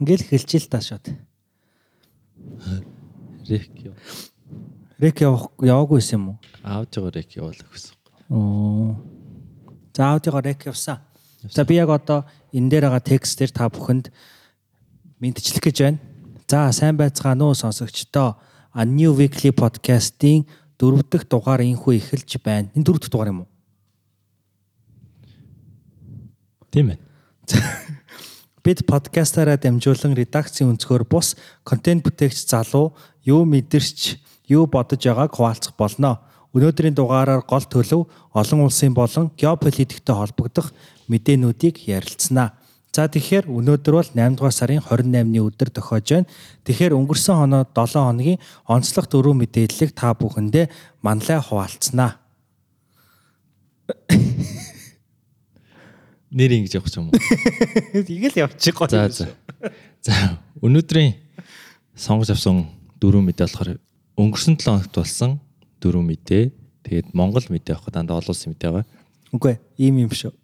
Ингээл эхэлж л та шууд. Рек юу. Рек яваагүй байсан юм уу? Аудио рек явуулах гэсэн. Оо. За аудиого рек явсан. За би яг одоо энэ дээр байгаа текстээр та бүхэнд мэдчлэх гэж байна. За сайн байцгаана уу сонсогчдоо. A New Weekly podcast-ийн дөрөв дэх дугаар инхүү эхэлж байна. Энэ дөрөв дэх дугаар юм уу? Тийм ээ. Бид подкастаараа дамжуулан редакцийн өнцгөр бус контент бүтээгч залуу юу мэдэрч юу бодож байгааг хуваалцах болно. Өнөөдрийн дугаараар гол төлөв олон улсын болон геополитиктэй холбогдох мэдээнүүдийг ярилцсанаа. За тэгэхээр өнөөдөр бол 8 дугаар сарын 28-ны өдөр тохиож байна. Тэгэхээр өнгөрсөн хоноо 7 хоногийн онцлог дөрөв мэдээллийг та бүхэндээ манлай хуваалцсанаа. Нэр ингэж явах юм уу? Тэгэл явчих гоё. За за. За өнөөдрийн сонгож авсан дөрөв мэдээ болохоор өнгөрсөн 7 хоногт болсон дөрөв мэдээ. Тэгээд Монгол мэдээ авах дандаа олон улсын мэдээ байгаа. Үгүй ийм юм шүү.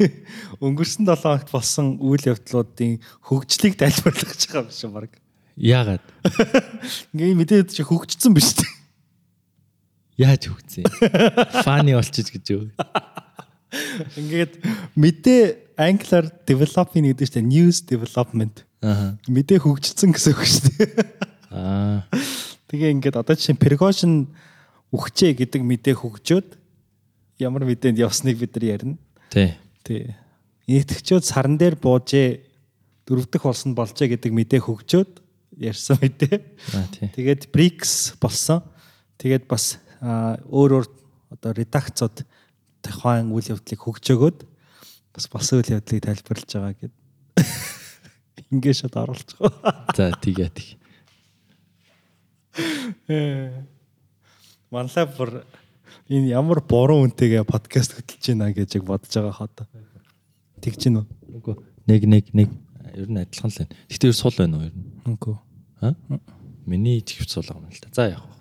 Өнгөрсөн 7 хоногт болсон үйл явдлуудын хөгжлийг тайлбарлах гэж байгаа юм шүү баг. Яагаад? Ингээ мэдээд чи хөгжсөн биз дээ. Яаж хөгцсөн? Фаны болчих гэж юу? Ингээд мэдээ англиар developing гэдэг чинь news development. Аа. Мэдээ хөгжсөн гэсэн үг шүү дээ. Аа. Тэгээ ингээд одоо чинь Prigozhin үхчээ гэдэг мэдээ хөгжөөд ямар мэдээнд явсныг бид нар ярина. Тий. Тий. Итгэгчүүд саран дээр буужээ дөрөвдөх болсон болжээ гэдэг мэдээ хөгжөөд ярьсан мэдээ. Аа тий. Тэгээд BRICS болсон. Тэгээд бас өөр өөр одоо редакцууд тухайн үйл явдлыг хөгжөөгөөд бас болсон үйл явдлыг тайлбарлаж байгаа гэд. Ингээ шат оруулж байгаа. За тийгээ тий. Манлай бүр энэ ямар буруу үнтэйгээ подкаст хөтлөж байна гэж яг бодож байгаа хаа. Тэгж гин үү? Үгүй. Нэг нэг нэг ер нь адилхан л байна. Гэхдээ ер сул байна уу ер нь? Үгүй. Аа? Миний ичгвч сул байгаа юм л та. За яах вэ.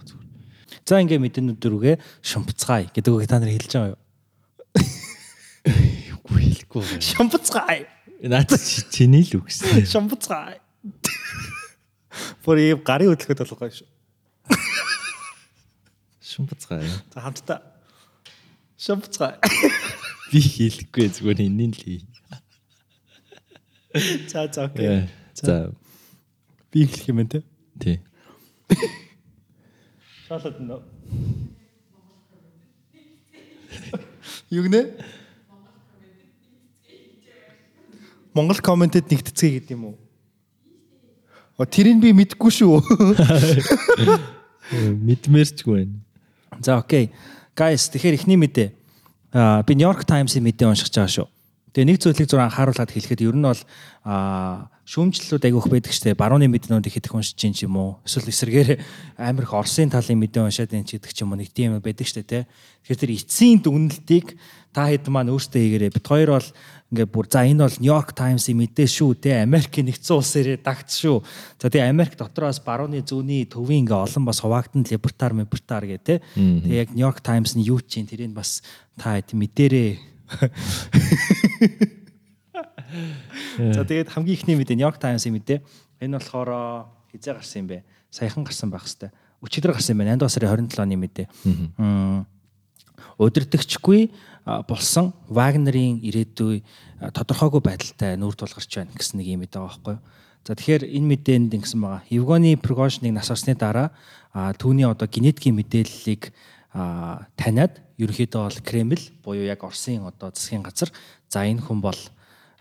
За ингээ мэдэнүүд рүүгээ шумпцгаая гэдэг үг та нар хэлж байгаа юу? Байна. Шумпцгаая. Наад чи- чиний л үгсэн. Бүр ийм гарын хөдөлгөөд болох гоё шүү. Шумбацгаа. За хамтдаа. Шумпцгаая. Би хэлэхгүй зүгээр энэний л хий. За за окей. За Би хэлэх юм те. тий. Шалаад нөө. Юу гэнэ? Монгол комментэд нэгтцгээе гэдэг юм уу? О тэрийг би мэдэхгүй шүү. Мэдмээрчгүй байна. За окей. Guys тэгэхээр эхний мэдээ. Аа би New York Times-ийн мэдээ уншиж байгаа шүү. Тэгээ нэг зүйлийг зур анхааруулад хэлэхэд ер нь бол аа шүүмжлэлүүд айгүйх байдаг штэ. Барууны мэднүүдийг хэд их уншиж чинь юм уу. Эсвэл эсрэгээр амар их Оросын талын мэдээ уншаад энэ ч гэдэг ч юм уу нэг тийм байдаг штэ тий. Тэгэхээр тэр эцсийн дүгнэлтийг та хэд маань өөртөө хийгээрээ бит хоёр бол ингээд бүр за энэ бол York Times-ийн мэдээ шүү тий. Америкийн нэгдсэн улсын редакц шүү. За тэгээ Америк дотроос барууны зүүнний төвийн ингээ олон бас хуваагдсан либертар либертар гэх тий. Тэгээ яг York Times нь юу чинь тэрийг бас та мэдэрээ За тэгээд хамгийн ихний мэдээ York Times-ийн мэдээ. Энэ болохоор хизээ гарсан юм бэ? Саяхан гарсан байх хэвээр. Өчигдөр гарсан юм байна. 8 дугаар сарын 27 оны мэдээ. Мм, Удирдахчгүй болсон Вагнерийн ирээдүй тодорхойгүй байдалтай нүүр тулгарч байна гэсэн нэг юм байгаа байхгүй юу? За тэгэхээр энэ мэдээнд ингэсэн байгаа. Евгений Пригожиныг нас орсны дараа түүний одоо генетикийн мэдээллийг таниад ерөнхийдөө бол Кремль буюу яг Оросын одоо засгийн газар за энэ хүн бол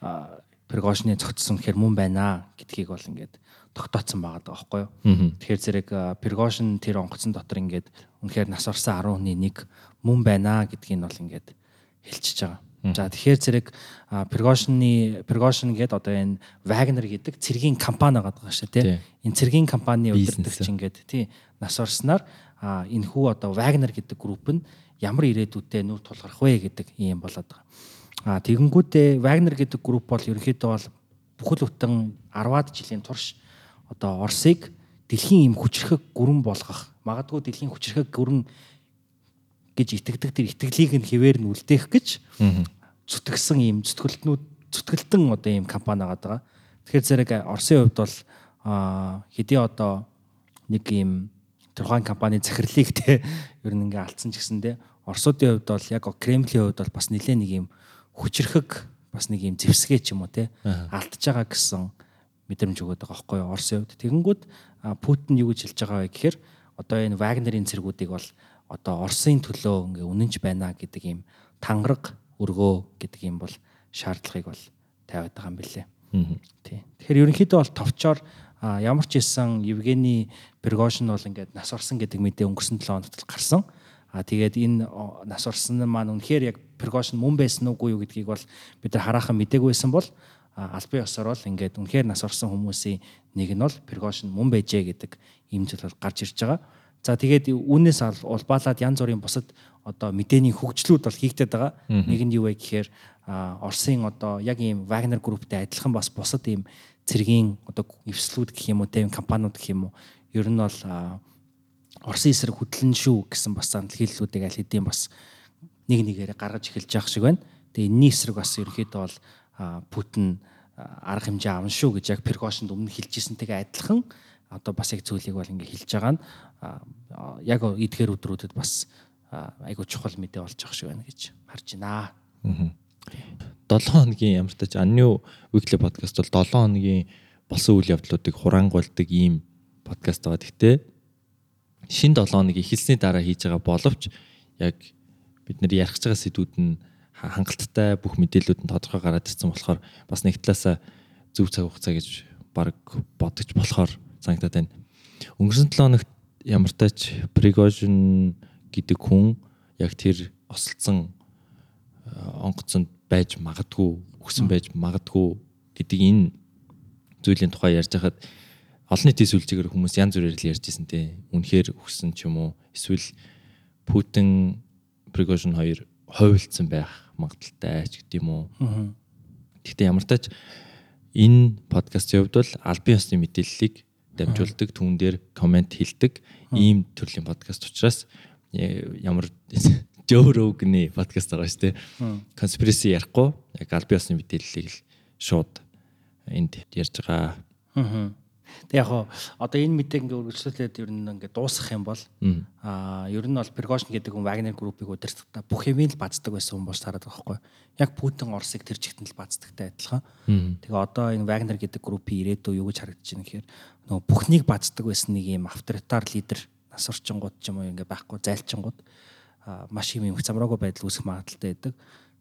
а, Пригожины зогтсон гэхээр мөн байна гэдгийг бол ингээд тогтооцсон байгаа даа байхгүй юу. Тэгэхээр зэрэг Пригожин тэр онгоцон дотор ингээд үнэхээр нас орсон 10-ны нэг мөн байна гэдгийг бол ингээд хэлчихэж байгаа. За тэгэхээр зэрэг Пригожины Пригожин гэдэг одоо энэ Вагнер гэдэг цэргийн компани байгаа шүү Тий. дээ. Энэ цэргийн компани Бизнес. удирдагч ингээд тий нас орсноор энэ хүү одоо Вагнер гэдэг групп нь ямар ирээдүйдээ нүүр тулгарх вэ гэдэг юм болоод байгаа. А тэгэнгүүтээ Вагнер гэдэг групп бол ерөнхийдөө бол бүхэл бүтэн 10-аад жилийн турш одоо Оросыг дэлхийн юм хүчрхэг гүрэн болгох магадгүй дэлхийн хүчрхэг гүрэн гэж итгэдэг тэр итгэлийг нь хэвээр нь үлдээх гэж зүтгэсэн ийм зүтгэлтнүүд зүтгэлтэн одоо ийм компани байгаа. Тэгэхээр зэрэг Оросын хувьд бол хэдий одоо нэг юм тухайн компани захирлыг те ер нь ингээ алдсан ч гэсэндээ Оросуудын хувьд бол яг Кремлийн хувьд бол бас нэлээд нэг юм хүчрхэг бас нэг юм зэвсгээ ч юм уу те алдж байгаа гэсэн мэдрэмж өгöd байгаа байхгүй юу Оросын хувьд. Тэгэнгүүт Путин юу гэж хэлж байгаа вэ гэхээр одоо энэ Вагнерийн цэргүүдийг бол одоо Оросын төлөө ингээ үнэнч байна гэдэг юм тангараг өргөө гэдэг юм бол шаардлагыг бол тавиад байгаа юм билээ. Тий. Тэгэхээр ерөнхийдөө бол товчоор ямар ч хэлсэн Евгений Пригожин бол ингээд нас орсон гэдэг мэдээ өнгөрсөн 7 хоногт гарсан. А тэгээд энэ нас орсон маань үнэхээр яг Пригожин мөн байсан уугүй юу гэдгийг бол бид нар хараахан мдэггүй байсан бол албан ёсоор бол ингээд үнэхээр нас орсон хүмүүсийн нэг нь бол Пригожин мөн байжээ гэдэг ийм зүйл бол гарч ирж байгаа. За тэгээд үүнээс улбаалаад янз бүрийн бусад одоо мэдээний хөгжлүүд бол хийгдэт байгаа. Нэг нь юу вэ гэхээр Оросын одоо яг ийм Wagner групптэй адилхан бас бусад ийм цэргийн одоо эвслүүд гэх юм уу тийм компаниуд гэх юм уу ер нь бол Оросын эсрэг хөдлөн шүү гэсэн бас санал хэллүүдийг аль хэдийн бас нэг нэгээрээ гаргаж эхэлж явах шиг байна. Тэгээ энэний эсрэг бас ерөөхдөө бол Путин арга хэмжээ авна шүү гэж яг Пригошинд өмнө хэлжсэнтэйгээ адилхан одоо бас яг зүйлийг бол ингээ хэлж байгаа нь яг эдгээр өдрүүдэд бас айгуу чухал мэдээ болж байгаа шиг байна гэж харж байна. Аа. 7 хоногийн ямар ч тач Анью Weekly podcast бол 7 хоногийн болсон үйл явдлуудыг хураангуйлдаг ийм подкаст байгаа. Гэхдээ шин 7 хоногийн эхэлсний дараа хийж байгаа боловч яг бид нэр ярих байгаа сэдвүүд нь хангалттай бүх мэдээлүүд нь тодорхой гараад ирсэн болохоор бас нэг талаасаа зөв цаг хугацаа гэж баг бодож болохоор санагдаад байна. Өнгөрсөн 7 хоногт ямар тач Prigozhin гэдэг хүн яг тэр осолцсон онгоцонд байж магадгүй өгсөн байж магадгүй гэдэг энэ зүйлийн тухай ярьж хахад олон нийтийн сүлжээгээр хүмүүс янз бүрээр л ярьж ирсэн те үнэхээр өгсөн ч юм уу эсвэл Путин Пригожин хоёр хойволцсон байх магадaltaй ч гэдэм үү. Гэхдээ ямар тач энэ подкастын хувьд бол албан ёсны мэдээллийг дамжуулдаг түүн дээр комент хэлдэг ийм төрлийн подкаст учраас ямар Жөөрөөгийн подкаст байгаа шүү дээ. Conspiracy ярихгүй яг аль биесны мэдээллийг л шууд энд ярьж байгаа. Аа. Тэг яг одоо энэ мэдээг ингээ үргэлжлүүлээд ер нь ингээ дуусгах юм бол аа ер нь бол Пригошин гэдэг хүн Вагнер группийг удирдахдаа бүх юмыг л бацдаг байсан хүн болж хараад байгаа байхгүй. Яг Путин Оросыг тэр чигтэн л бацдагтай адилхан. Тэгээ одоо энэ Вагнер гэдэг группийн ирээдүй юу гэж харагдаж байна гэхээр нөгөө бүхнийг бацдаг байсан нэг юм авторитар лидер нас орчингууд ч юм уу ингээ байхгүй зайлчингууд маш их эмх замраагүй байдал үүсэх магадaltaй байдаг.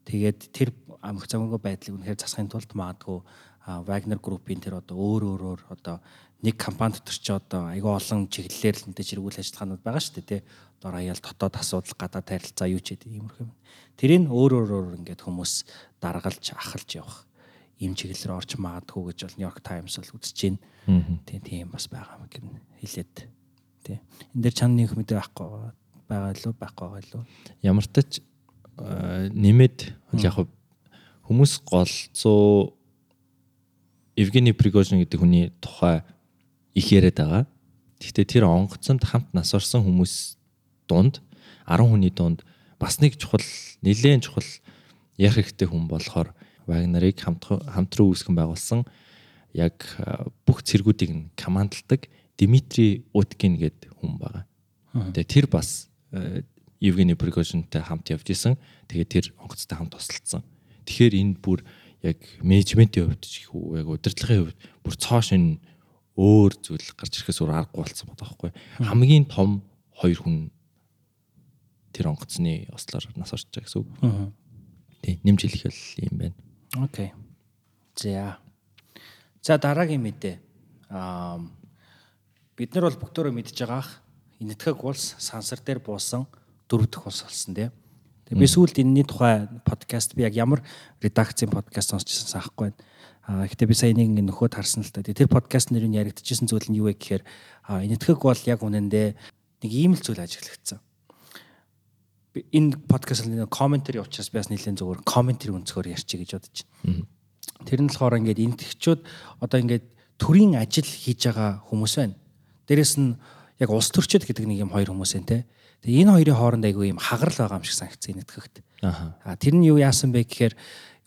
Тэгээд тэр амх замраагүй байдлыг үнэхээр засахын тулд магадгүй Wagner группийн тэр одоо өөр өөрөөр одоо нэг компани дотор ч одоо айгүй олон чиглэлээр л мэдээж эргүүл ажиллагаанууд байгаа шүү дээ тий. Одоо аяал дотоод асуудал гадаад харилцаа юу ч гэдэг иймэрхүү юм. Тэрийг өөр өөрөөр ингээд хүмүүс даргалж ахалж явах ийм чиглэлээр орж магадгүй гэж бол New York Times бол үзэж байна. Тийм тийм бас байгаа юм гэн хэлээд тий. Энд дээр чанар нэг мэдээ байхгүй байгаа лөө байхгүй байгаа лөө. Ямар ч тач нэмээд яг хүмүүс голцоо Евгений Пригожин гэдэг хүний тухай их яриад байгаа. Гэхдээ тэр онгоцонд хамт нас орсон хүмүүс дунд 10 хүний дунд бас нэг чухал нэлээд чухал ярих хэрэгтэй хүн болохоор Вагнерыг хамт хамт руу үүсгэн байгуулсан яг бүх цэргүүдийг нь командалдаг Дмитрий Уткин гэдэг хүн байгаа. Тэгээ тэр бас Евгений Пригожинтай хамт явж исэн. Тэгээд тэр онгоцтой хамт тусалцсан. Тэгэхээр энд бүр яг менежментийн хувьд ч яг удирдлагын хувьд бүр цоо шин өөр зүйл гарч ирэхээс өөр аргагүй болсон байна байхгүй. Хамгийн том хоёр хүн тэр онгоцны ослоор нас орж байгаа гэсэн үг. Тий, нэмж хэлэх бол юм байна. Окей. За. За дараагийн мэдээ. Аа бид нар бол бүгдөө мэдж байгаах энэтхэг улс сансар дээр буусан дөрөв дэх улс болсон тийм. Би сүүлд энэний тухай подкаст би яг ямар редакцийн подкаст сонсчихсан санахгүй байна. Аа гэхдээ би сая нэг ингэ нөхөд харсан л та. Тэр подкаст нэр нь яригдчихсэн зүйл нь юу вэ гэхээр энэтхэг бол яг үнэндээ нэг ийм л зүйл ажиглагдсан. Энэ подкаст нэг комментари учраас би бас нэлээд зөвөр комментари өнцгөр ярьчих гэж бодож байна. Тэр нь болохоор ингээд энэтхчүүд одоо ингээд төрийн ажил хийж байгаа хүмүүс байна. Дээрэс нь яг улс төрчид гэдэг нэг юм хоёр хүмүүс энэ те. Тэгээ энэ хоёрын хооронд айгүй юм хагарал байгаа юм шиг санагдсан нэтгэхт. Аа тэр нь юу яасан бэ гэхээр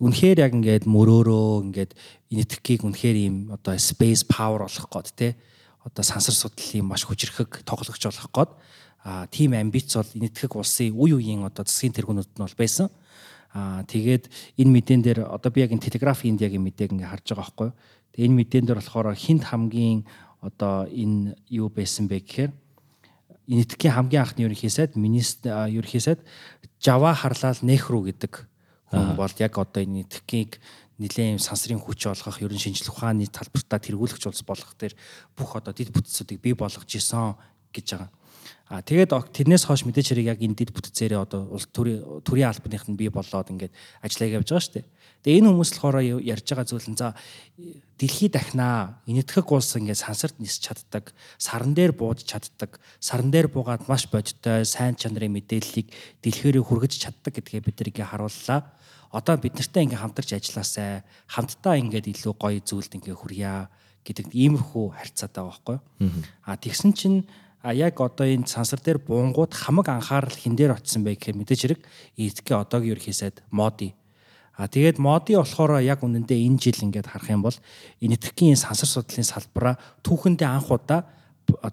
үнэхээр яг ингээд мөрөөрөө ингээд энэтхгийг үнэхээр ийм одоо space power болох гээд те одоо сансар судлалын маш хүчрхэг тоглогч болох гээд а тийм амбиц бол энэтхэг улсын үе үеийн одоо засгийн тэргүүнүүд нь бол байсан. Аа тэгээд энэ мэдэн дээр одоо би яг энэ Telegraph India-гийн мэдээг ингээ харж байгаа байхгүй. Тэгээд энэ мэдэн дээр болохоор хинт хамгийн одоо энэ юу байсан бэ гэхээр энэтхгийн хамгийн анхны ерөнхий сайд министр ерөнхий сайд Жава харлал Нехру гэдэг хүн бол яг одоо энэ энэтхгийг нэлээд сансрын хүч олгох, ерөн шинжлэх ухааны талбартаа тэргүүлэгч улс болох дээр бүх одоо дид бүтцүүдийг бий болгож исэн гэж байгаа. А тэгээд тэрнээс хойш мэдээч хэрэг яг энэ дид бүтцээрээ одоо улс төрийн төрийн албаных нь бий болоод ингээд ажиллаа явж байгаа шүү дээ. Тэгээ энэ хүмүүс болохоор ярьж байгаа зүйл нь за дэлхий дахнаа энэтхэг улс ингээд сансарт нисч чаддаг, саран дээр бууж чаддаг, саран дээр буугаад маш бодиттой сайн чанарын мэдээллийг дэлхээрээ хүргэж чаддаг гэдгээ бид нэгэ харууллаа. Одоо бид нартай ингээд хамтарч ажилласаа, хамтдаа ингээд илүү гоё зүйлд ингээд хүрье гэдэг иймэрхүү харьцаатай байгаа байхгүй. А тэгсэн чинь А яг одоо энэ сансар дээр буунгууд хамаг анхаарал хин дээр очсон бэ гэхээр мэдээж хэрэг ETK одоогийн ерхий сайд моди. А тэгээд моди болохоор яг үнэндээ энэ жил ингээд харах юм бол энэтхэгийн сансар судлалын салбараа түүхэндээ анх удаа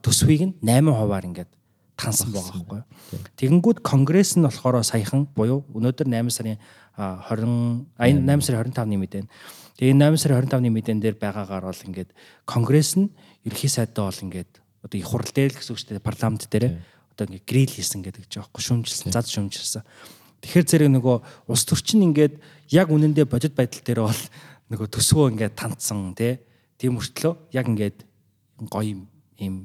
төсвийг нь 8%-аар ингээд тансан байгаа байхгүй. Тэгэнгүүт конгресс нь болохоор саяхан буюу өнөөдөр 8 сарын 20 8 сарын 25-ны мэдэн. Тэгээ 8 сарын 25-ны мэдэн дээр байгаагаар бол ингээд конгресс нь ерхий сайдаа бол ингээд одоо их хурл дээр л гэсэн үг шүү дээ парламент дээр. Одоо ингээ грил хийсэн гэдэг ч аахгүй шүүмжилсэн зад шүүмжилсэн. Тэгэхээр зэрэг нөгөө улс төрчин ингээд яг үнэндээ бодит байдал дээр бол нөгөө төсвөө ингээд тантсан тий. Тийм мөртлөө яг ингээд гоё юм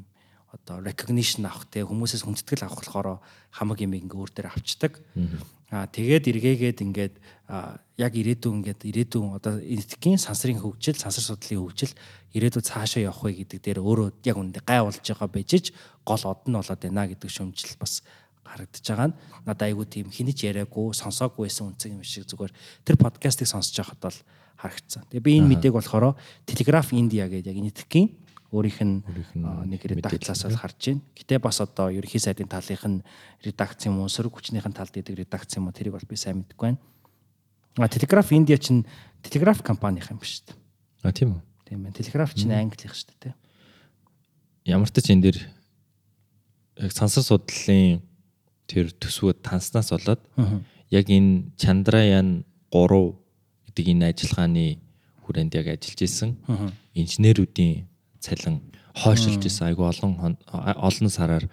одоо recognition авах те хүмүүсээс хүндэтгэл авах болохоор хамаг юм ингээ өөр дээр авчдаг. Аа тэгээд эргээгээд ингээд яг ирээдүйн ингээд ирээдүйн одоо энэтхийн сансрын хөгжил, сансар судлалын хөгжил ирээдүйд цаашаа явах вэ гэдэг дээр өөрөө яг үндэ гай болж байгаа бежиж гол од нь болоод байна гэдэг шүмжил бас харагдаж байгаа нь надад айгүй тийм хинэж яриаггүй сонсоогүй байсан үнцэг юм шиг зүгээр тэр подкастыг сонсож байхад бол харагдсан. Тэгээ би энэ мэдээг болохоор Telegraph India гэдэг яг энэтхийн өөрийнх нь нэг редакцлаас л харж байна. Гэтэ бас одоо ерөнхий сайдын талынх нь редакц юм уу, сөрөг хүчнийхэн талд идэг редакц юм уу тэрийг бол би сайн мэдэхгүй байна. А Telegraph India чинь Telegraph компанийн юм биш үү? А тийм үү. Тийм байна. Telegraph чинь англих шүү дээ. Ямар ч ч энэ дэр яг сансар судлалын тэр төсвөө танснаас болоод яг энэ Chandrayaan 3 гэдэг энэ ажиллагааны хүрээнд яг ажиллаж исэн инженерүүдийн цалин хойшилж исэн айгүй олон олон сараар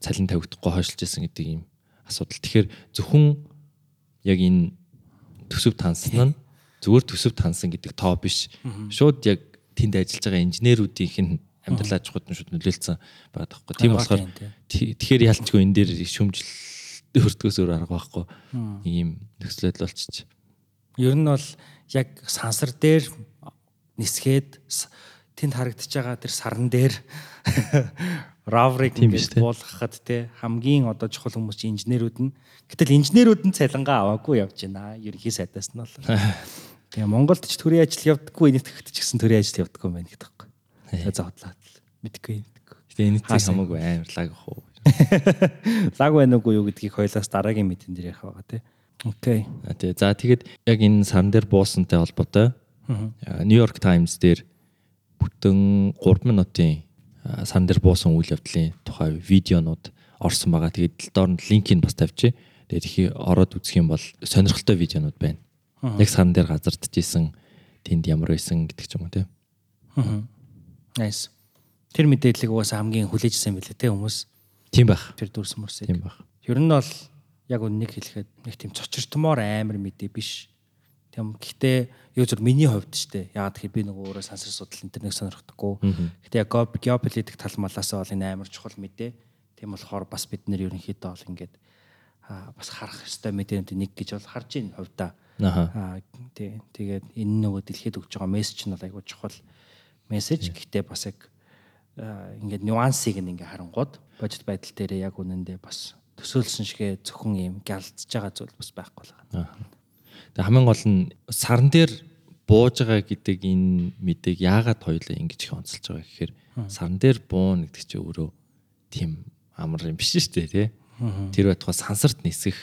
цалин тавигдахгүй хойшилж исэн гэдэг ийм асуудал. Тэгэхээр зөвхөн яг энэ төсөв тансан нь зүгээр төсөв тансан гэдэг тоо биш. Шууд яг тэнд ажиллаж байгаа инженерүүдийнх нь амьдрал аж ахуйд нь шууд нөлөөлсөн байгаа байхгүй. Тийм болохоор тэгэхээр ялчгүй энэ дээр шүмжил өртгөөс өөр арга байхгүй. Ийм нөхцөлөд болчих. Ер нь бол яг сансар дээр нисгээд тэнд харагдаж байгаа тэр саран дээр раврыг ингэж буулгахад те хамгийн одоо чухал хүмүүс чинь инженерүүд нь гэтэл инженерүүд нь цалингаа аваагүй явж байна. Ерөнхий сайдаас нь бол. Тэгээ Монголд ч төрийн ажил явдаггүй нийтгэгт ч гэсэн төрийн ажил явдаггүй юм байна гэдэг байхгүй. Тэгээ бодлоо. Мэдгүй мэдгүй. Тэгээ энэ цэг хамаагүй амар лаг ах уу. Лаг байна уугүй юу гэдгийг хоёлаас дараагийн мэдэн дээр явах байгаа те. Окей. Тэгээ за тэгээд яг энэ саран дээр буусантай холбоотой Нью-Йорк Таймс дээр бүтэн 3 минутын сан дээр буусан үйл явдлын тухай видеонууд орсон байгаа. Тэгээд доор нь линкийг бас тавьчих. Тэгээд их ороод үзэх юм бол сонирхолтой видеонууд байна. Яг сан дээр газардж исэн тэнд ямар байсан гэдэг ч юм уу тийм. Аа. Nice. Тэр мэдээллийг угаасаа хамгийн хүлээжсэн байлээ те хүмүүс. Тийм байх. Тэр дүрс мөрсэй. Тийм байх. Ер нь бол яг үннийг хэлэхэд нэг тийм цочиртмоор амар мэдээ биш. Тэгм гэхдээ юу зөв миний хувьд ч тийм яагаад гэхээр би нөгөө өөрөө сансар судал интернет сонирхдаггүй. Гэхдээ яг геополитик тал малаас бол энэ амар чухал мэдээ. Тийм болохоор бас бид нэр ерөнхийдөө бол ингээд бас харах ёстой мэдээнүүд нэг гэж бол харж ийн хувьдаа. Аа тий. Тэгээд энэ нөгөө дэлхийд өгж байгаа мессеж нь бол айгүй чухал мессеж. Гэхдээ бас яг ингээд нюансыг ингээ харангууд божит байдал дээр яг үнэндээ бас төсөөлсөн шигэ зөвхөн юм гялцж байгаа зүйл бас байхгүй л байгаа. Тэгээ хамгийн гол нь сарн дээр бууж байгаа гэдэг энэ мэдээг яагаад хоёлаа ингэж их онцолж байгаа гэхээр сарн дээр буун гэдэг чинь өөрөө тийм амар юм биш шүү дээ тий. Тэр байтугай сансарт нисэх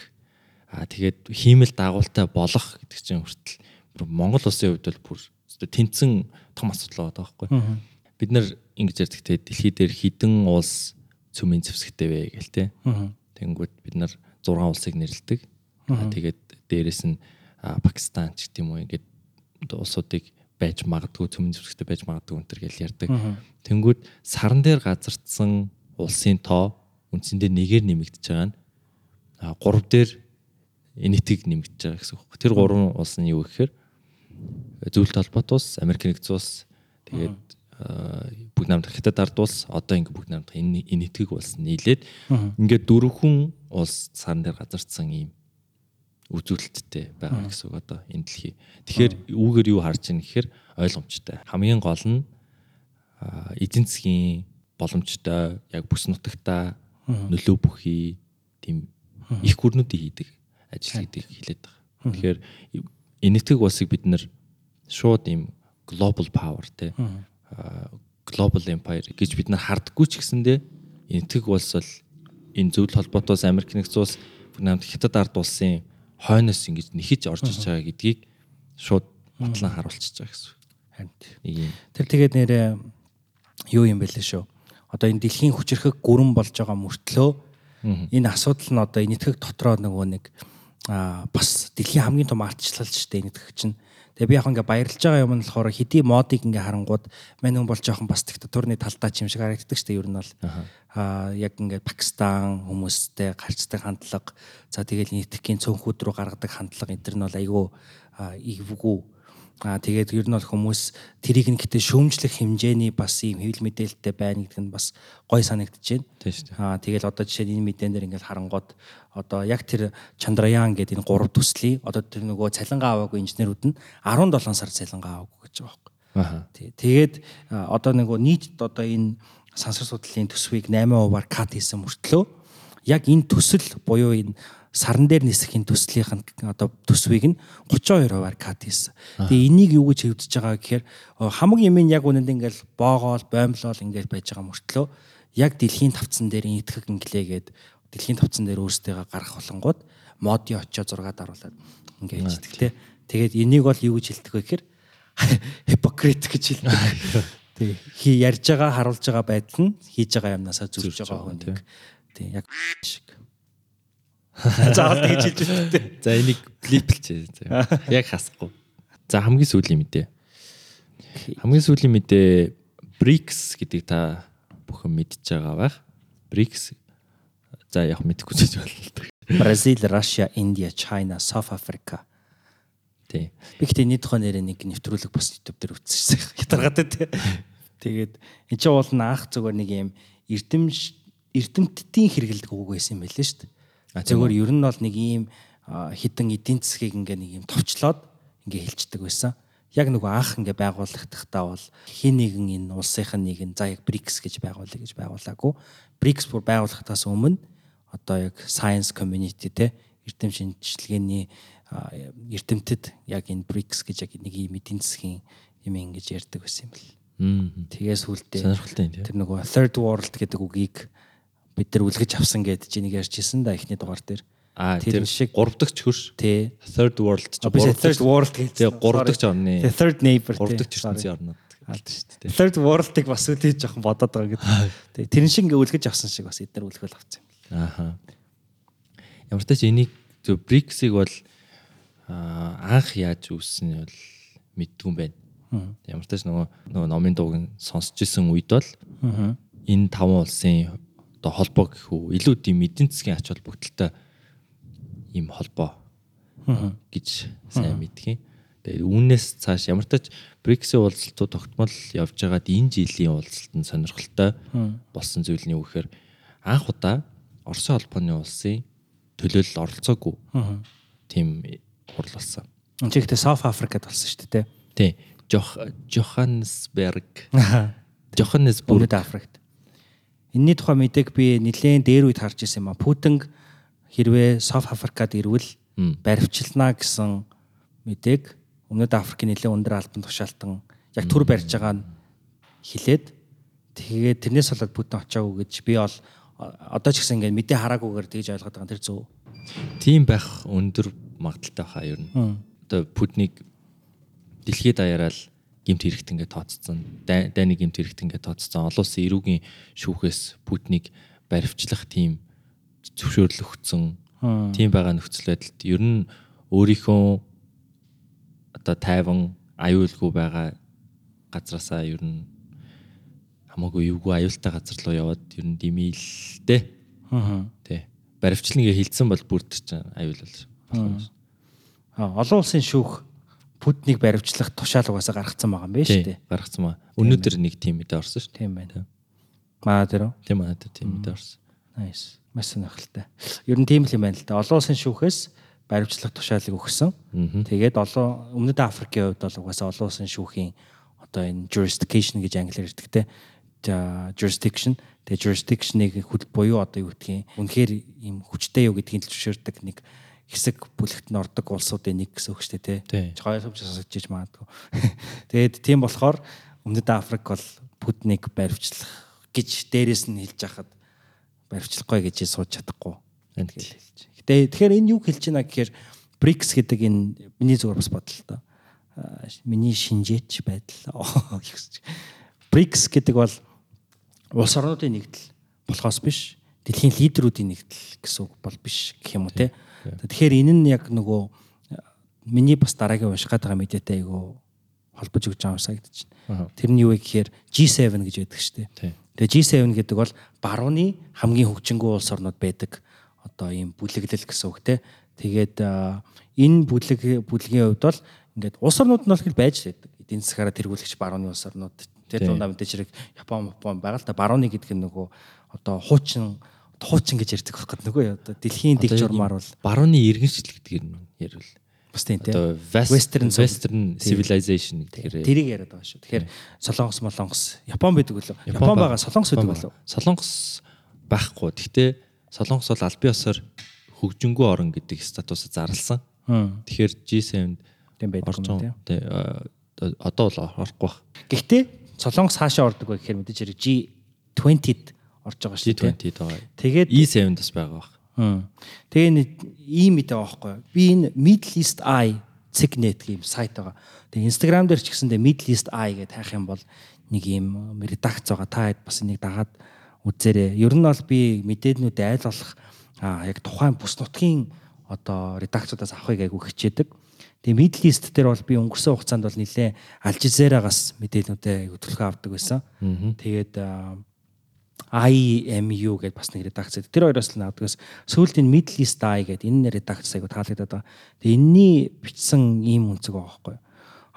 Аа тэгээд хиймэл дагуултай болох гэдэг чинь хүртэл Монгол улсын хувьд бол бүр тэнцэн том асуудал байгаа байхгүй. Бид нар ингэж ярьдагтэй дэлхий дээр хідэн улс цөмийн зэвсэгтэй вэ гээл те. Тэнгүүд бид нар 6 улсыг нэрлэдэг. Тэгээд дээрэс нь Пакистан ч гэдэм үү ингээд улсуудыг байж магадгүй цөмийн зэвсэгтэй байж магадгүй өнтер гэж ярьдаг. Тэнгүүд саран дээр газардсан улсын тоо үндсэндээ нэгээр нэмэгдэж байгаа нь 3 дээр энэтиг нэмэгдэж байгаа гэсэн үг. Тэр гурван улс нь юу гэхээр зөвлөлт холбоот улс, Америк нэгдсэн улс, тэгээд бүгд намд хятад ард улс, одоо ингээ бүгд намд энэ энэтгийг улс нийлээд ингээ дөрвөн улс саран дээр газардсан ийм үзүүлэлттэй байгаа гэсэн үг одоо энэ дэлхий. Тэгэхээр үүгээр юу харж байна гэхээр ойлгомжтой. Хамгийн гол нь эдийн засгийн боломжтой яг бүс нутагта нөлөө бүхий тийм их гүрнүүдийг хийдэг ажил гэдэг хэлээд байгаа. Тэгэхээр энэтхэг улсыг бид нэр шууд ийм global power те global empire гэж бид нар хардггүй ч гэсэндээ энэтхэг улс бол энэ зөвлөл холбоотоос Америк нэгдсэн улс намд хятад ард улсын хойноос ингэж нэхэж орж иж байгаа гэдгийг шууд батлан харуулчихж байгаа гэсэн. Харин тэр тэгээд нэрээ юу юм бэлээ шүү. Одоо энэ дэлхийн хүчрхэг гүрэн болж байгаа мөртлөө энэ асуудал нь одоо энэтхэг дотроо нөгөө нэг а бас дэлхийн хамгийн том ардчлал шүү дээ энэтхэг чинь. Тэгээ би яг ингээ баярлж байгаа юм нь болохоор хэдий модыг ингээ харангууд мань хүн бол жоохон бас диктатурны талдаа ч юм шиг харагддаг шүү дээ. Ер нь бол аа яг ингээ Пакистан хүмүүстэй гарцдаг хандлага за тэгэл нийтгэхийн цөөнхүүд рүү гаргадаг хандлага энэ төр нь бол айгүй ивгүй Аа тэгээд ер нь бол хүмүүс тэрийг нь гэтээ шөөмжлөх хэмжээний бас ийм хэвлэл мэдээлэлтэй байна гэдэг нь бас гой санагдаж байна. Тийм шүү дээ. Аа тэгэл одоо жишээ нь энэ мэдэн дээр ингээд харангууд одоо яг тэр Чандраяан гэдэг энэ гурав төслийг одоо тэр нөгөө цалингаа аваагүй инженерүүд нь 17 сар цалингаа аваагүй гэж байгаа байхгүй. Аа. Тэгээд одоо нөгөө нийт одоо энэ сансар судлалын төсвийг 8%-аар кат хийсэн мөртлөө яг энэ төсөл буюу энэ саран дээр нисэхийн төслийнх нь одоо төсвийг нь 32%-аар кат хийсэн. Тэгээ энийг юу гэж хэвдэж байгаа гэхээр хамаг юм яг үнэнд ингээл боогоол, боомлол ингээл байж байгаа мөртлөө яг дэлхийн тавцан дээр итгэх инглээгээд дэлхийн тавцан дээр өөрсдөө гарах болонгууд моди очоо 6 даруулаад ингээд хийдэг те. Тэгээд энийг бол юу гэж хэлдэг вэ гэхээр hypocrite гэж хэлдэг. Тий. Хи ярьж байгаа харуулж байгаа байдал нь хийж байгаа юмнасаа зүрж байгаа хүн. Тий. Яг шиг. Заавал тэгж хэлж өгдөө. За энийг клиплчээ. Яг хасахгүй. За хамгийн сүүлийн мэдээ. Хамгийн сүүлийн мэдээ BRICS гэдгийг та бүхэн мэдж байгаа байх. BRICS за яг мэдэхгүй ч болно. Бразил, Russia, India, China, South Africa. Тий. Би гэхдээ энэ тухайн нэрээ нэг нэвтрүүлэг бас YouTube дээр үзчихсэн. Хятаргатай тий. Тэгээд энэ чинь уул нь анх зүгээр нэг юм эрдэмж эрдэмтдийн хэрэгэлдэг үг байсан юм байлээ шүү дээ. Зөвхөн ер нь бол нэг ийм хідэн эдийн засгийг ингээ нэг юм товчлоод ингээ хэлцдэг байсан. Яг нөгөө анх ингээ байгуулагдахтаа бол хин нэгэн энэ улсынх нь нэг нь за яг BRICS гэж байгуулъя гэж байгуулаагүй. BRICS бүр байгуулагдахаас өмнө одоо яг science community те эрдэм шинжилгээний эрдэмтэд яг энэ BRICS гэж яг нэг ийм эдийн засгийн юм ингэж ярьдаг байсан юм бэл. Сонирхолтой тийм. Тэр нөгөө third world гэдэг үгийг бид нар үлгэж авсан гэдэг чинь нэг ярьжсэн да эхний дугаар дээр. Аа тэр шиг 3 дахь хөрш. Тий. Third world ч 3 third world. Тий 3 дахь орны. Third neighbor. 3 дахь ертөнцийн орнууд алд шүү дээ. Third world-ыг бас үлээж жоохон бодоод байгаа гэдэг. Тэрэн шиг ингээ үлгэж авсан шиг бас эдгээр үлгэл авсан юм. Ааха. Ямар ч тач энийг зөв BRICS-ыг бол анх яаж үүссэн нь бол мэддгүй юм байна. Ямар ч тач нөгөө нөгөө номын дууг сонсч исэн үед бол энэ таван улсын одоо холбоо гэх үү илүү тийм эдийн засгийн ач холбогдолтой ийм холбоо гэж сайн мэдхийн. Тэгээд үүнээс цааш ямар ч тач BRICS-ийн уулзалтууд тогтмол явж байгаад энэ жилийн уулзалтанд сонирхолтой болсон зүйл нь юу гэхээр анх удаа Оросын холбооны улсын төлөөлөл оролцоогүй тийм хурал болсон. Энд ч ихтэй South Africa-д болсон шүү дээ. Тий. Johannesburg. Johannesburg Африкт. Энийний тухай мэдээг би нэлээд дээр үед харж ирсэн юм а. Путин хэрвээ South Africa-д ирвэл баривчилнаа гэсэн мэдээг Өмнөд Африкийн нэлээд өндөр албан тушаалтан яг төр барьж байгаа нь хилээд тэгээд тэрнээс болоод Путин очоогүй гэж би бол одоо ч гэсэн ингээд мэдээ хараагүйгээр тэгж ойлгоод байгаа тэр зөв. Тийм байх өндөр магадaltaй хаа ер нь. Одоо Путник дэлхийд даяараа л гимт хэрэгт ингээд тооцсон. Дайны гимт хэрэгт ингээд тооцсон. Олон улсын эрүүгийн шүүхээс Путник баривчлах тийм зөвшөөрөл өгсөн. Тийм байгаа нөхцөл байдалд ер нь өөрийнхөө одоо тайван аюулгүй байгаа газраасаа ер нь хамаагүй юугүй аюултай газар руу яваад ер нь димийлтэй. Аа. Тэ. Баривчлангээ хилцсэн бол бүрд чинь аюул бол. Аа олон улсын шүүх Путнийг баривчлах тушаал угаасаа гаргацсан байгаа юм байна шүү дээ. Гаргацсан маа. Өнөөдөр нэг тим мэдээ орсон шүү. Тийм байна. Маа дээр үү? Тийм маа дээр тим мэдээ орсон. Nice. Маш сонирхолтой. Ер нь тийм л юм байна л да. Олон улсын шүүхээс баримтлах тушаалыг өгсөн. Тэгээд олон Өмнөд Африкийн хувьд бол угаасаа олон улсын шүүхийн одоо энэ jurisdiction гэж англиар те. jurisdiction. Тэгээд jurisdiction-ыг хөл буюу одоо юу гэдгийг үнэхээр ийм хүчтэй юу гэдгийг зөвшөөрдөг нэг хэсэг бүлэгт нь ордог улсуудын нэг гэсэн үг шүү дээ тий. Ойлгомж сонсогдож магадгүй. Тэгээд тийм болохоор Өмнөд Африк бол Путник баривчлах гэж дээрээс нь хэлж хахад баривчлахгүй гэж сууж чадахгүй. Гэтэ тэгэхээр энэ юу хэлж байна гэхээр BRICS гэдэг энэ миний зүгээр бас бодлоо та. Миний шинжээч байдал. BRICS гэдэг бол улс орнуудын нэгдэл болохоос биш дэлхийн лидерүүдийн нэгдэл гэсэн үг бол биш гэх юм уу те. Тэгэхээр энэ нь яг нөгөө миний бас дараагийн унших байгаа мэдээтэй айгу холбож өгч байгаа юм санагдаж байна. Тэр нь юу вэ гэхээр G7 гэж байдаг шүү дээ. Тэгээ G7 гэдэг бол барууны хамгийн хөгжингүү улс орнууд байдаг одоо ийм бүлэглэл гэсэн үг те. Тэгээд энэ бүлэг бүлгийн хувьд бол ингээд улс орнууд нь бол хэл байж байдаг. Эдийн засгаараа тэргүүлэгч барууны улс орнууд тэр дундаа мэдээж хэрэг Япон, Япон байгаа л та барууны гэдэг нь нөгөө одоо хуучин хуучин гэж ярьдаг байхгүй нөгөө одоо дэлхийн дэг журмаар бол барууны иргэншил гэдэг юм ярил. Бас тийм тийм. Одоо western western civilization гэхээр тэрийг яриад байгаа шүү. Тэгэхээр Солонгос молонгос Япон байдаг үлээ. Япон байгаа Солонгос байдаг болов. Солонгос байхгүй. Гэхдээ Солонгос бол аль биесээр хөгжингүү орн гэдэг статусыг зарласан. Тэгэхээр G7 тийм байдаг юм тийм. Одоо бол орохгүй баг. Гэхдээ Солонгос хаашаа ордог вэ гэхээр мэдээж хэрэг G20-д орж байгаа шүү дээ. G20 байгаа. Тэгээд E7 бас байгаа баг. Тэгээ нэг ийм мэдээ байхгүй. Би энэ Middle East Eye Signet гэх юм сайт байгаа. Тэгээ Instagram дээр ч гэсэндээ Middle East Eye гэж хайх юм бол нэг ийм редакц байгаа. Та хэд бас энийг дагаад үзээрэй. Ер нь бол би мэдээнүүд айл болох яг тухайн бус нутгийн одоо редакцуудаас авахыг айгу хичээдэг. Тэгээ Middle East дээр бол би өнгөрсөн хугацаанд бол нэлээ Al Jazeera-гаас мэдээлэлүүдээ хөтөлгөө авдаг байсан. Тэгээд IMU гэдээ бас нэг редакц. Тэр хоёроос л наадгаас сүүлд энэ Middle East Eye гэдэг энэ редакц айгу таалагдаад байгаа. Тэгээ энэний бичсэн ийм үнцэг байгаа байхгүй юу?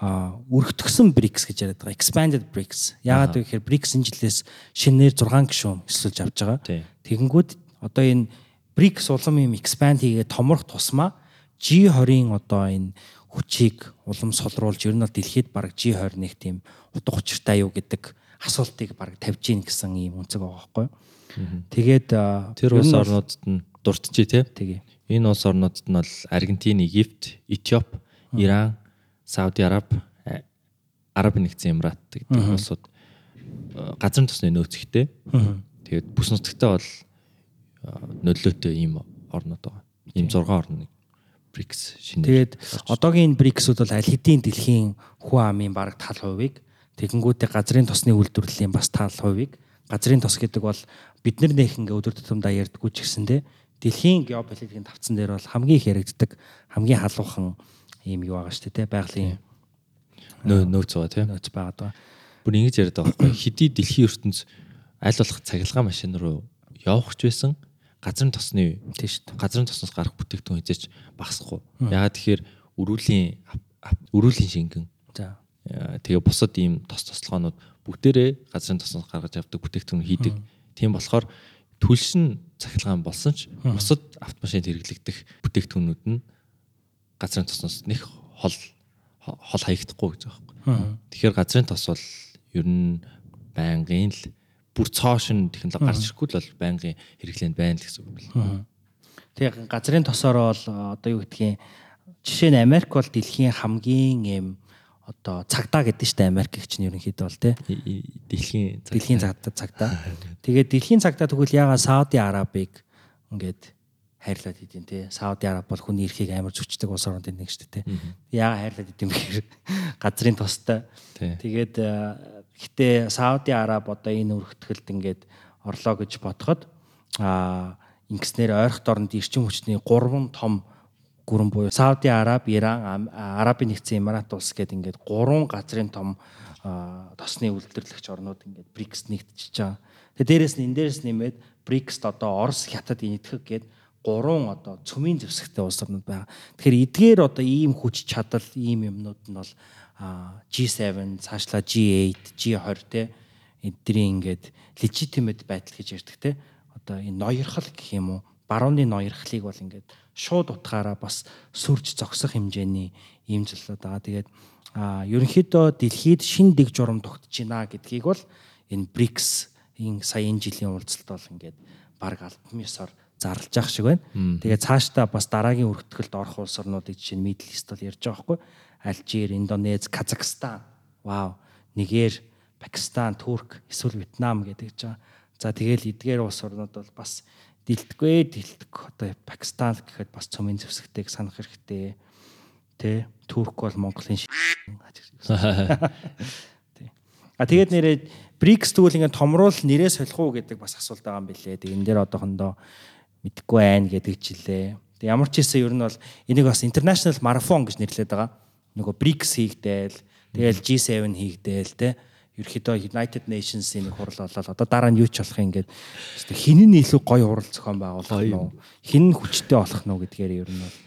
а өргөтгсөн BRICS гэж яриад байгаа. Expanded BRICS. Яагаад вэ гэхээр BRICS энэ жилээс шинээр 6 гишүүн өсөлж авч байгаа. Тэгэнгүүт одоо энэ BRICS улам юм expand хийгээд томрох тусмаа G20-ын одоо энэ хүчийг улам солруулж ер нь бол дэлхийд бараг G21 тийм утга учиртай юу гэдэг асуултыг баг тавьж гин гэсэн ийм үнцэг байгаа байхгүй. Тэгээд тэр улс орнуудад нь дуртжээ тий. Тэгээ. Энэ улс орнуудад нь бол Аргентин, Египт, Этиоп, Иран, Сауди Араб, Араб нэгдсэн Эмират гэдэг улсууд газрын тосны нөөцтэй. Тэгээд бүс нутагтай бол нөлөөтэй ийм орнууд байгаа. Ийм 6 орныг BRICS шинэ. Тэгээд одоогийн BRICS-ууд бол аль хэдийн дэлхийн хүн амын бараг тал хувийг тэгэнгүүтээ газрын тосны үйлдвэрлэлийн бас тал хувийг газрын тос гэдэг бол бид нар нэг ингээ өдөр тутамдаа ярьдггүй ч гэсэндээ дэлхийн геополитикийн тавцан дээр бол хамгийн их яригддаг хамгийн халуухан ийм юу байгаа шүү дээ байгалийн нөөц байгаа тийм нөөц байгаа даа. Бүр ингэж яриад байгаа байхгүй хэдий дэлхийн ертөнц аль болох цахилгаан машин руу явах ч байсан газрын тосны тийм шүү дээ. Газрын тосноос гарах бүтээгдэхүүн хийж багсахгүй. Яагаад тэгэхээр өрүүлийн өрүүлийн шингэн. За тэгээ бусад ийм тос тослогоонууд бүгдээрээ газрын тосноос гаргаж авдаг бүтээгдэхүүн хийдэг. Тийм болохоор түлшин цахилгаан болсон ч бусад автомашинд хэрэглэгдэх бүтээгдэхүүнүүд нь газрын тосноос нэг хол хол хаягдахгүй гэж байгаа юм. Тэгэхээр газрын тос бол ер нь байнгын л бүр цоошин технологи гарч ирэхгүй л бол байнгын хэрэглээнд байна л гэсэн үг байна. Тэгээ газрын тосоор бол одоо юу гэдгийг жишээ нь Америк бол дэлхийн хамгийн эм одоо цагдаа гэдэг чинь Америк гэх чинь ерөнхийдөө бол тий дэлхийн дэлхийн цагдаа цагдаа. Тэгээд дэлхийн цагдаа тэгвэл ягаа Сауди Арабыг ингээд хайрлаад идэв те. Сауди Араб бол хүний эрхийг амар зүчдэг улс орнуудын нэг шүү дээ те. Яагаад хайрлаад идэв гэхээр газрын тустай. Тэгээд гэтээ Сауди Араб одоо энэ өргөтгөлд ингээд орлоо гэж бодоход а ингэснээр ойрхон дорнд эрчим хүчний 3 том гүрэн буюу Сауди Араб, Иран, Арабын нэгдсэн Эмират улс гэдэг ингээд гурван газрын том тосны үйлдвэрлэгч орнууд ингээд БРИКС нэгдчихэж байгаа. Тэгээ дээрэс нь энэ дээрээс нэмээд БРИКСт одоо Орос, Хятад, Энэтхэг гээд гурван одоо цөмийн зэвсэгтэй улс орнууд байгаа. Тэгэхээр эдгээр одоо ийм хүч чадал, ийм юмнууд нь бол G7, цаашлаа G8, G20 те эдний ингээд legitimate байдал гэж ярьдаг те. Одоо энэ ноёрхол гэх юм уу? Барууны ноёрхлыг бол ингээд шууд утгаараа бас сүрж зогсох хэмжээний ийм зүйлүүд байгаа. Тэгээд а ерөнхийдөө дэлхийд шин дэг журам тогтож байна гэдгийг бол энэ BRICS энэ саяын жилийн уулзалт бол ингээд баг альбом ёсоор зарлж явах шиг байна. Тэгээд цаашдаа бас дараагийн өргөтгөлд орох улс орнуудыг жишээ нь Middle East бол ярьж байгаа байхгүй. Алжир, Индонез, Казахстан, вау, Нигер, Пакистан, Турк, эсвэл Вьетнам гэдэг ч байгаа. За тэгэл эдгээр улс орнууд бол бас дилдэхгүй дилдэг одоо Пакистан гэхэд бас цомын зэвсэгтэйг санах хэрэгтэй тэ Турк бол Монголын тий А тэгээд нэрээ БРИКС тэгвэл ингээд томруул нэрээ солих уу гэдэг бас асуулт байгаа юм билээ. Тэг энэ дээр одоохондоо мэдхгүй байна гэдэг жилээ. Тэг ямар ч хэлсэн ер нь бол энийг бас international marathon гэж нэрлэдэг байгаа. Нөгөө BRICS хийгдээл, тэгэл G7 хийгдээл тэ ерөөхдөө United Nations-ийн нэг хурал болоод одоо дараа нь юу ч болох юм ингээд хин нь илүү гоё хурал зохион байгуулах нь хин нь хүчтэй болох нь гэдгээр ер нь бол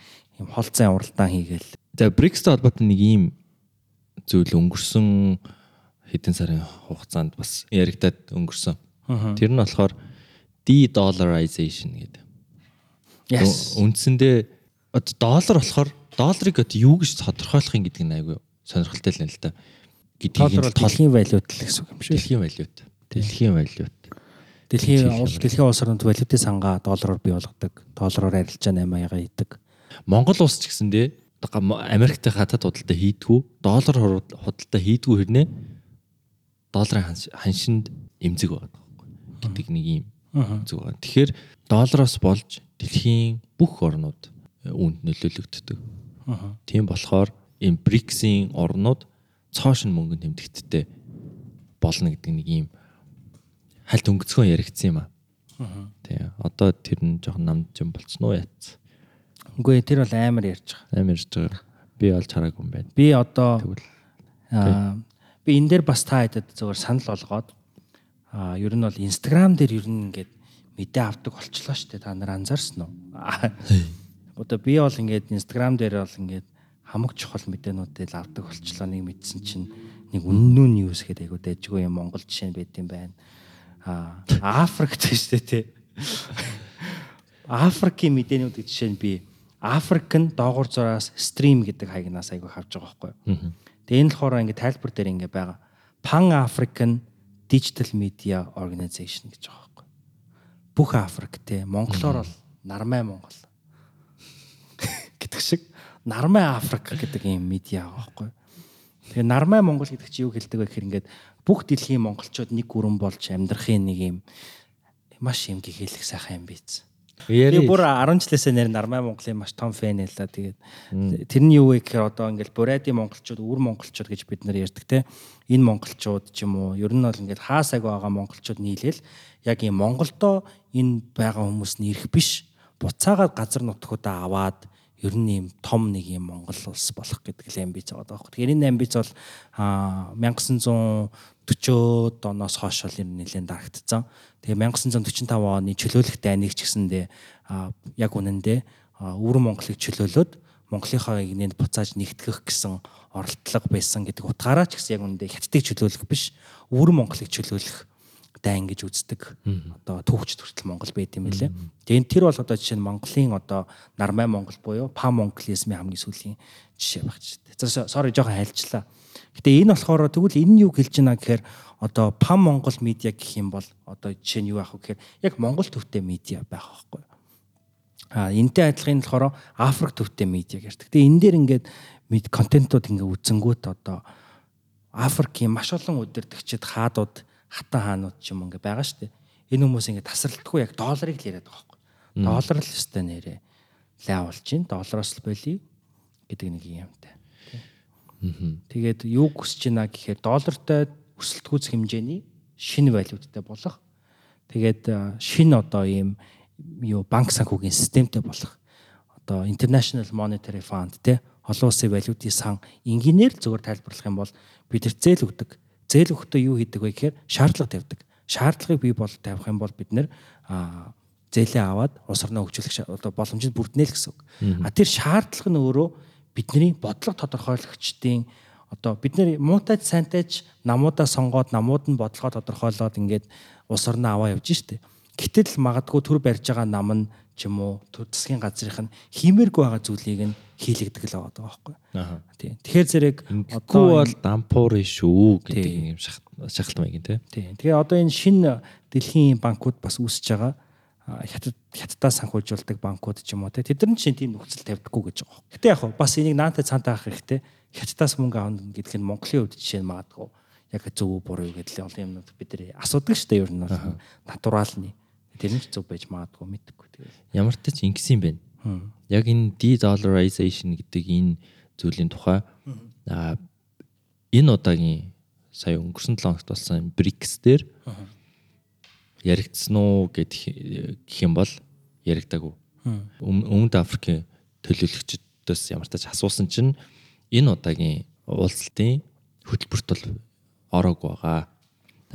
юм холцсон уралдаан хийгээл. За BRICS-тэй холбоотой нэг ийм зүйл өнгөрсөн хэдэн сарын хугацаанд бас яригадад өнгөрсөн. Тэр нь болохоор de-dollarization гэдэг. Yes. Үндсэндээ одоо доллар болохоор долларыг одоо юу гэж тодорхойлох юм гэдэг нь айгүй сонирхолтой л юм л та гэдгийг дэлхийн валют л гэсэн юм шүү. Дэлхийн валют. Дэлхийн валют. Дэлхийн улс дэлхийн улс орнууд валютын сангаа доллараар бий болгодог. Доллараар арилжаа 8 яга идэг. Монгол улс ч гэсэндээ Америктэй хатад худалдаа хийдгүү, доллар худалдаа хийдгүү хэрнээ долларын ханшинд эмзэг байгаа байхгүй гэдэг нэг юм зүг байгаа. Тэгэхээр доллароос болж дэлхийн бүх орнууд үүнд нөлөөлөгддөг. Тийм болохоор энэ БРИКСийн орнууд цоошин мөнгөнд тэмдэгттэй болно гэдэг нэг юм хальт өнгөцгөн яригдсан юм аа. Тий. Одоо тэр нь жоохон намд юм болцсон уу яац. Үгүй тэр бол амар ярьж байгаа. Амар ярьж байгаа. Би олж хараагүй юм байна. Би одоо аа би энэ дээр бас та хэдэд зөвөр санал болгоод аа ер нь бол Instagram дээр ер нь ингээд мэдээ авдаг болчлоо шүү дээ. Та нар анзаарсан уу? Одоо би бол ингээд Instagram дээр бол ингээд хамаг чухал мэдээнүүдийг авдаг болчлоо нэг мэдсэн чинь нэг үннүү ньюс гэдэг айгуу дэжгүй юм Монгол жишээ нь байт юм байна. Аа Африкт шүү дээ тий. Африкийн мэдээнүүд жишээ нь би Африк нь доогуур зураас стрим гэдэг хаягнаас айгуу хавж байгаа байхгүй. Тэгээ энэ болохоор ингээ тайлбар дээр ингээ байгаа. Pan African Digital Media Organization гэж байгаа байхгүй. Бүх Африк те Монголоор бол Нармай Монгол гэдэг шиг Нармай Африк гэдэг юм медиа байгаа байхгүй. Тэгээ Нармай Монгол гэдэг чи юу хэлдэг вэ гэхээр ингээд бүх дэлхийн монголчууд нэг гүрэн болж амьдрахын нэг юм маш юм гихээлэх сайхан юм биз. Тэгээ бүр 10 жилээсээ нэр Нармай Монголын маш том фэн байлаа. Тэгээд тэр нь юу вэ гэхээр одоо ингээд Бурадын монголчууд, өвөр монголчууд гэж бид нар ярьдаг те. Энэ монголчууд ч юм уу ер нь бол ингээд хаасаг байгаа монголчууд нийлээл яг юм Монголдоо энэ байгаа хүмүүс нь ирэх биш. Буцаагаад газар нутгуудаа аваад ер нь ийм том нэг юм Монгол улс болох гэдэг л амбиц байгаа байхгүй. Тэгэхээр энэ амбиц бол 1940-од оноос хойш бол ер нь нэлээд дарагдсан. Тэгээ 1945 оны чөлөөлөх дайныг ч гэсэндээ яг үнэндээ өвөр Монголыг чөлөөлөөд Монголынхаа игнэнд буцааж нэгтгэх гэсэн оролдлого байсан гэдэг утгаараа ч гэсэн яг үнэндээ хятадыг чөлөөлөх биш өвөр Монголыг чөлөөлөх дайн гэж үздэг. Одоо түүхч төртөл Монгол байд юм лээ. Тэгээд тэр бол одоо жишээ нь Монголын одоо Нармай Монгол буюу Пан Монголизмын хамгийн сүүлийн жишээ багч. За sorry жоохон хайлчлаа. Гэтэ энэ болохоор тэгвэл энэ нь юу хэлж байна гэхээр одоо Пан Монгол медиа гэх юм бол одоо жишээ нь юу аах вэ гэхээр яг Монгол төвтэй медиа байх байхгүй. А энтэй адилхан болохоор Африк төвтэй медиа гэрдэг. Тэгээ энэ дээр ингээд контентууд ингээд үзэнгүүт одоо Африкийн маш олон удирдагчид хаадууд хатан хаанууд ч юм ингээ байгаа шүү дээ. Энэ хүмүүс ингээ тасралтгүй яг долларыг л яриад байгаа байхгүй. Доллар л өстэй нэрээ лавлж чинь доллароос л болий гэдэг нэг юмтай. Тэгээд юу хүсэж байна гэхээр доллартай өсөлт гүйцэх хэмжээний шинэ валюттай болох. Тэгээд шинэ одоо ийм юу банк санхүүгийн системтэй болох. Одоо International Monetary Fund те олон улсын валютын сан энгийнээр зөвөр тайлбарлах юм бол бид нар зээл өгдөг. Зээл өгөхдөө юу хийдэг вэ гэхээр шаардлага тавьдаг. Шаардлагыг бий бол тавих юм бол бид нар зээлээ аваад улс орноо хөгжүүлэх одоо боломжийг бүрднэ л гэсэн үг. А тэр шаардлага нь өөрөө бидний бодлого тодорхойлогчдын одоо бид нэр муутай сайнтайч намуудаа сонгоод намууд нь бодлогоо тодорхойлоод ингээд улс орноо аваа явж штэ. Гэтэл магадгүй төр барьж байгаа нам нь ч юм уу засгийн газрынх нь хиймээргүй байгаа зүйлийг нь хийлэгдэг л байгаа байхгүй. Тийм. Тэгэхээр зэрэг одоо бол дампуур шүү гэдэг юм шахалт маяг тийм. Тийм. Тэгээ одоо энэ шинэ дэлхийн банкуд бас үүсэж байгаа хятад хятадаа санхүүжүүлдэг банкуд ч юм уу те тэд нар чинь тийм нөхцөл тавьдаггүй гэж байгаа. Гэтэ яг бас энийг наантай цаантаа авах хэрэгтэй. Хятадаас мөнгө авах гэдэг нь Монголын хувьд жишээ нь магадгүй яг зөв буруу гэдэг л олон юмнууд бид нар асуудаг шүү дээ ер нь натуралны. Тэр нь ч зөв байж магадгүй тэгээд. Ямар ч ч ингэсэн юм байна. Яг энэ de-dollarization гэдэг энэ зүйлийн тухай а энэ удаагийн сая өнгөрсөн 7 хоногт болсон BRICS дээр яригдсан уу гэх юм бол яригдаагүй. Өмнөд Африкийн төлөөлөгчдөөс ямар ч асуусан чинь энэ удаагийн уулзалтын хөтөлбөрт бол ороогүй байгаа.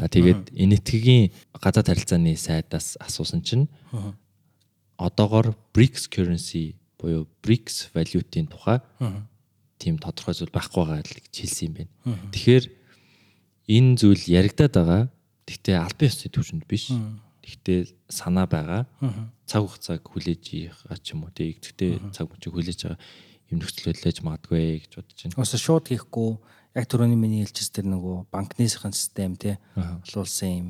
Тэгээд энэтхэгийн гадаад харилцааны сайдаас асуусан чинь одоогор BRICS currency буюу BRICS валютын тухай тийм тодорхой зүйл байхгүй байгаа гэж хэлсэн юм байна. Тэгэхээр энэ зүйл яригадаад байгаа. Гэхдээ албан ёсны түвшинд биш. Гэхдээ санаа байгаа. Цаг хугацааг хүлээж байгаа ч юм уу. Тэгэхдээ цаг мөчийг хүлээж байгаа юм нөхцөл хөдлөж магадгүй гэж бодож байна. Өөсө шууд хийхгүй яг түрүүний миний хэлчихс тэр нөгөө банкнысын систем тий олон улсын юм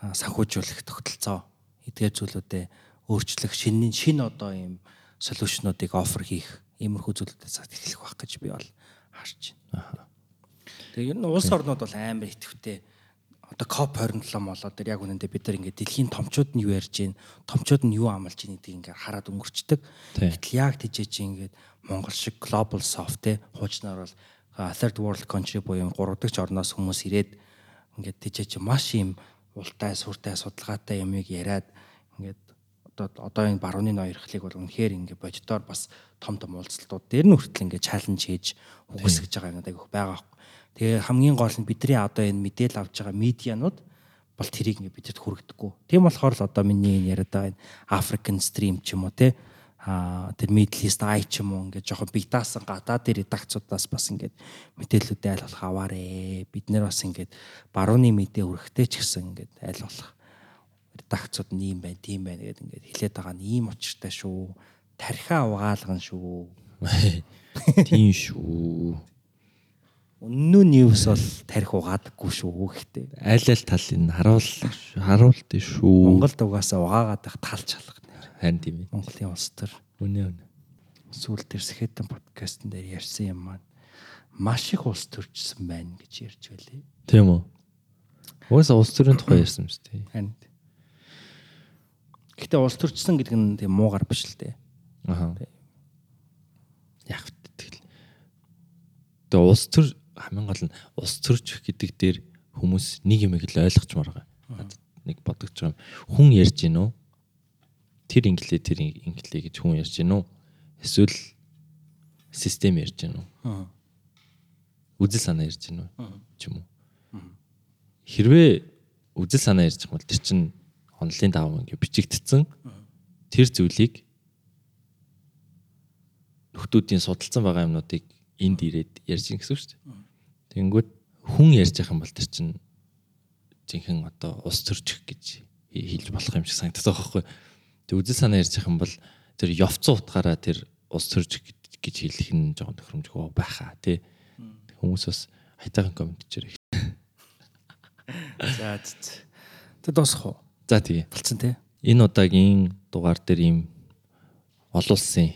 санхүүжүүлэх тогтолцоо эдгээр зүйлүүдэд өөрчлөх шинийн шин одоо ийм солиушнуудыг офер хийх иймэрхүү зүйлүүдэд цаад эхлэх байх гэж би бол харж байна. Тэгээ ер нь улс орнууд бол амар идэвхтэй одоо COP 27 болоод тэр яг үнэндээ бид нар ингээд дэлхийн томчууд нь юу ярьж гин томчууд нь юу амлаж гин гэдгийг ингээд хараад өнгөрчдөг. Гэтэл яг тийжээ чи ингээд Монгол шиг global soft те хуучнаар бол third world country буюу 3 дахь орноос хүмүүс ирээд ингээд тийжээ чи маш юм ултай сүртэй судалгаатай юмыг яриад ингээд одоо одоо энэ барууны ноёрхлыг бол үнэхээр ингээ боддоор бас том том уулзалтууд дээр нь хүртэл ингээ чаленж хийж үгүйсгэж байгаа юм айгүйх байгаа байхгүй. Тэгээ хамгийн гол нь бидний одоо энэ мэдээлэл авж байгаа медианууд бол тэрийг ингээ бидэд хүргдэггүй. Тийм болохоор л одоо миний энэ яриад байгаа энэ African Stream ч юм уу те а тэр Middle East Eye ч юм уу ингээд жоохон биг даасан гадаад дээр редакцуудаас бас ингээд мэдээллүүд айл болох аваарэ. Бид нэр бас ингээд барууны мэдээ өргөхтэй ч гэсэн ингээд айл болох редакцууд нь ийм байна, тийм байна гэдэг ингээд хэлээд байгаа нь ийм учиртай шүү. Тархиа угаалган шүү. Тийм шүү. Үнэн ньюс бол тарих угаадаггүй шүү гэхдээ. Айл айл талын харуул харуулт шүү. Монголд угаасаа угаагаад байх тал чалга. Харин тийм ээ. Монголын улс төр. Үнэ үнэ. Сүүл дээр Сэхэтэн подкастн дээр ярьсан юм маань маш их улс төржсөн байна гэж ярьж байлээ. Тийм үү. Уусаа улс төрийн тухай ярьсан юм шүү дээ. Харин Гэтэ улс төрчсөн гэдэг нь тийм муугар биш л дээ. Аа. Яг тэгэл. Тэгээ улс төр хамгийн гол нь улс төрч гэдэг дээр хүмүүс нэг юм их л ойлгочмоор байгаа. Нэг бодогч байгаа юм. Хүн ярьж гин үү? Тэр инглээ тэр инглээ гэж хүн ярьж гин үү? Эсвэл систем ярьж гин үү? Аа. Үзэл санаа ярьж гин үү? ч юм уу. Хэрвээ үзэл санаа ярьж байгаа бол тэр чинь онлын даваа ингээ бичигдсэн тэр зүйлийг нөхдүүдийн судалсан байгаа юмнуудыг энд ирээд ярьж гин гэсэн үг шүү дээ. Тэнгүүд хүн ярьж байгаа юм бол тэр чинь жинхэнэ одоо ус төрчих гэж хэлж болох юм шиг санагдаад байгаа байхгүй. Тэг үзэл санаа ярьж байгаа юм бол тэр явцсан утгаараа тэр ус төрчих гэж хэлэх нь жоохон тохиромжгүй байхаа тий. Хүмүүс бас хайтагийн комент хийрэг. За дуусах уу? За тэгээ. Болцсон тий. Энэ удаагийн дугаар дээр ийм олон улсын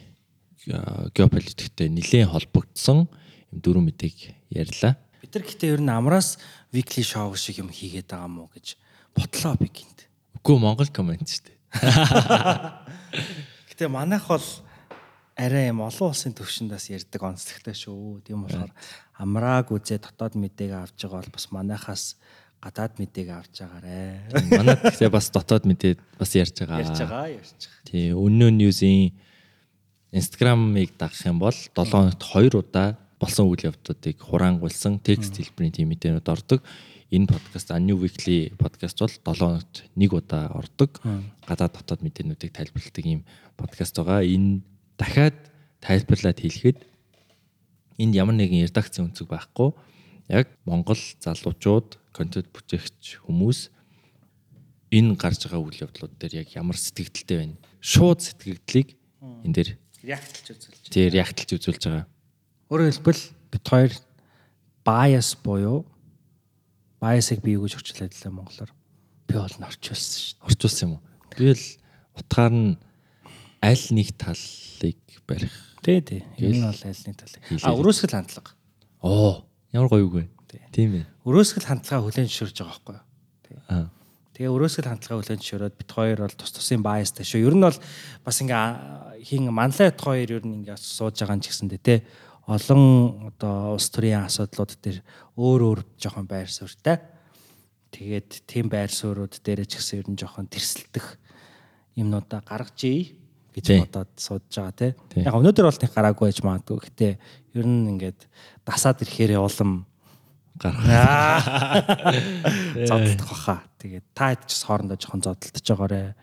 геополитиктэй нэлээд холбогдсон юм дөрвөн мэдээг ярьлаа. Бид нар гэхдээ ер нь амраас weekly show шиг юм хийгээд байгаа мó гэж бодлоо би гинт. Үгүй Монгол комент шүү дээ. Гэтэ манайх бол арай юм олон улсын төвшөндөөс ярьдаг онцлогтой шүү. Тийм болохоор амрааг үзээ дотоод мэдээг авч байгаа бол бас манайхаас гадаад мэдээг авч байгаарэ. Манайд гэхдээ бас дотоод мэдээ бас ярьж байгаа. Ярьж байгаа, ярьж байгаа. Тий, өнөө ньюзийн Instagram-ыг дагах юм бол 7 хоногт 2 удаа болсон үйл явдлуудыг хураангуулсан текст хэлбэрийн тийм мэдээнүүд ордог. Энэ подкаст A New Weekly подкаст бол 7 хоногт нэг удаа ордог. Гадаад дотоод мэдээнүүдийг тайлбарладаг ийм подкаст байгаа. Энэ дахиад тайлбарлаад хэлэхэд энд ямар нэгэн редакцийн өнцөг байхгүй. Яг Монгол залуучууд, контент бүтээгч хүмүүс энэ гарч байгаа үйл явдлууд дээр яг ямар сэтгэлдэлтэй байна. Шууд сэтгэгдлийг энэ дээр Реактлж үзүүлж. тий реактлж үзүүлж байгаа. Өөрөөр хэлбэл бид хоёр bias буюу bias-ыг бий гэж орчуулад лээ монголоор. Би бол нь орчуулсан шүү дээ. Орчуулсан юм уу? Би л утгаар нь аль нэг талыг барих. Тий, тий. Энэ бол аль нэг тал. А өрөөсгөл хандлага. Оо, ямар гоё үг вэ? Тийм ээ. Өрөөсгөл хандлагаа хүлээн зөвшөөрж байгаа байхгүй юу? Аа. Тэгээ өрөөсгөл хандлагаа хүлээн зөвшөөрөөд бид хоёр бол тус тусын biasтай шүү. Ер нь бол бас ингээ хин манлайт хоёр ер нь ингээ сууж байгаа юм ч гэсэндээ тий олон одоо улс төрийн асуудлууд дээр өөр өөр жоохон байр суурьтай. Тэгээд тийм байр суурьуд дээр ч гэсэн ер нь жоохон тэрсэлдэх юмнуудаа гаргаж ий гэж бодоод сууж байгаа. Тий. Яг өнөөдөр бол нэг гараагүй байж магадгүй. Гэтэ ер нь ингээд дасаад ирэхээр улам гарах. зодтолдох баха. Тэгээд та хэд ч хоорондоо жоохон зодтолдож байгаарэ.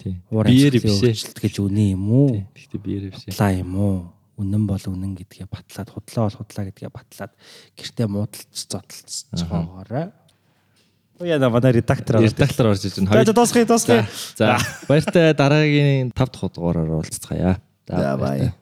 Тий. Уур Биеэр өөрчлөлт гэж үнэ юм уу? Гэхдээ биеэр бишээ. Худлаа юм уу? Үнэн бол үнэн гэдгээ батлаад худлаа бол худлаа гэдгээ батлаад гэртээ муудалц зодтолцож байгаарэ. Яа на манай редактор аваад. Редактор орж За байна. дуусгая дуусгая. За баяртай дараагийн 5 дахь дугаараар уулзцгаая. За бай.